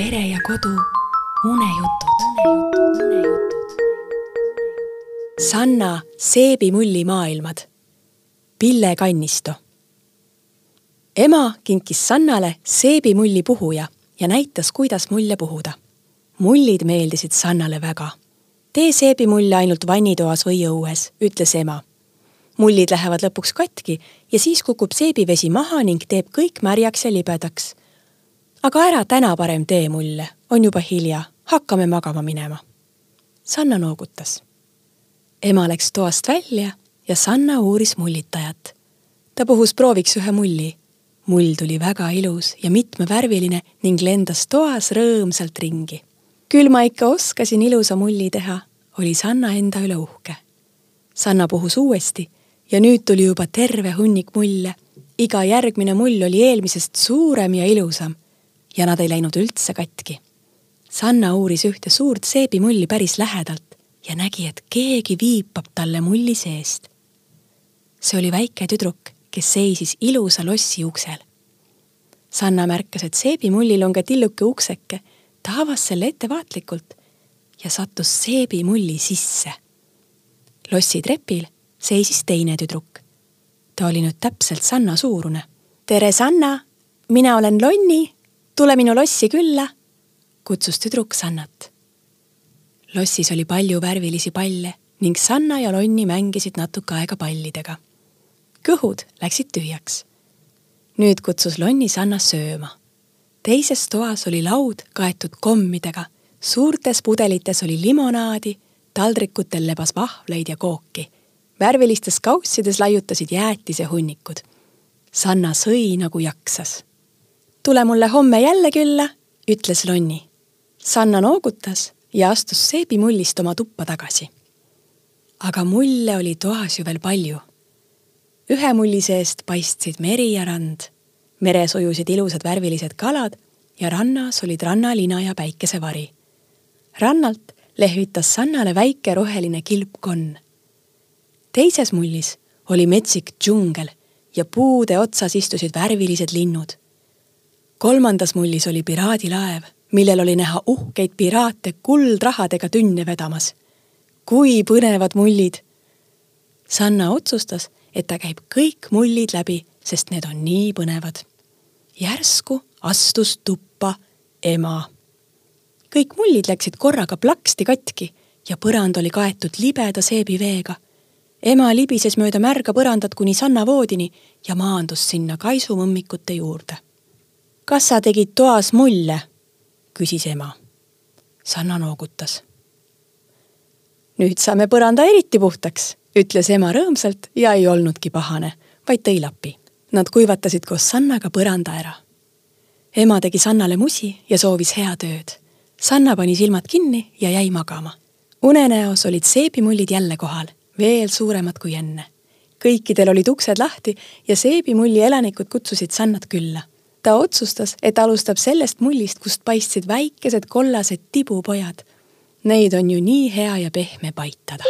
pere ja kodu unejutud. Sanna seebimulli maailmad. Pille Kannisto. ema kinkis Sannale seebimulli puhuja ja näitas, kuidas mulle puhuda. mullid meeldisid Sannale väga. tee seebimulle ainult vannitoas või õues, ütles ema. mullid lähevad lõpuks katki ja siis kukub seebivesi maha ning teeb kõik märjaks ja libedaks. Aga ära täna parem tee mulle, on juba hilja, hakkame magama minema. Sanna noogutas. ema läks toast välja ja Sanna uuris mullitajat. ta puhus prooviks ühe mulli mull tuli väga ilus ja mitmevärviline ning lendas toas rõõmsalt ringi. küll ma ikka oskasin ilusa mulli teha, oli Sanna enda üle uhke. Sanna puhus uuesti ja nüüd tuli juba terve hunnik mulle. iga järgmine mull oli eelmisest suurem ja ilusam ja nad ei läinud üldse katki. Sanna uuris ühte suurt seebimulli päris lähedalt ja nägi, et keegi viipab talle mulli seest. see oli väike tüdruk kes seisis ilusa lossi uksel. Sanna märkas, et seebimullil on ka tilluke ukseke. ta avas selle ettevaatlikult ja sattus seebimulli sisse. lossi trepil seisis teine tüdruk. ta oli nüüd täpselt Sanna suurune. tere, Sanna, mina olen Lonni, tule minu lossi külla, kutsus tüdruk Sannat. lossis oli palju värvilisi palle ning Sanna ja Lonni mängisid natuke aega pallidega kõhud läksid tühjaks. nüüd kutsus Lonni Sanna sööma. teises toas oli laud kaetud kommidega, suurtes pudelites oli limonaadi, taldrikutel lebas vahvleid ja kooki. värvilistes kaussides laiutasid jäätisehunnikud. Sanna sõi nagu jaksas. Tule mulle homme jälle külla, ütles Lonni. Sanna noogutas ja astus seebimullist oma tuppa tagasi. aga mulle oli toas ju veel palju ühe mulli seest paistsid meri ja rand. meres ujusid ilusad värvilised kalad ja rannas olid rannalina ja päikesevari. rannalt lehvitas Sannale väike roheline kilpkonn. teises mullis oli metsik džungel ja puude otsas istusid värvilised linnud. Kolmandas mullis oli piraadilaev, millel oli näha uhkeid piraate kuldrahadega tünne vedamas. kui põnevad mullid! Sanna otsustas et ta käib kõik mullid läbi, sest need on nii põnevad. järsku astus tuppa ema. kõik mullid läksid korraga plaksti katki ja põrand oli kaetud libeda seebiveega. ema libises mööda märga põrandat kuni Sanna voodini ja maandus sinna kaisumõmmikute juurde. Kas sa tegid toas mulle? küsis ema. Sanna noogutas. nüüd saame põranda eriti puhtaks ütles ema rõõmsalt ja ei olnudki pahane, vaid tõi lapi. Nad kuivatasid koos Sannaga põranda ära. ema tegi Sannale musi ja soovis head ööd. Sanna pani silmad kinni ja jäi magama. unenäos olid seebimullid jälle kohal, veel suuremad kui enne. kõikidel olid uksed lahti ja seebimulli elanikud kutsusid Sannat külla. Ta otsustas, et alustab sellest mullist, kust paistsid väikesed kollased tibupojad. Neid on ju nii hea ja pehme paitada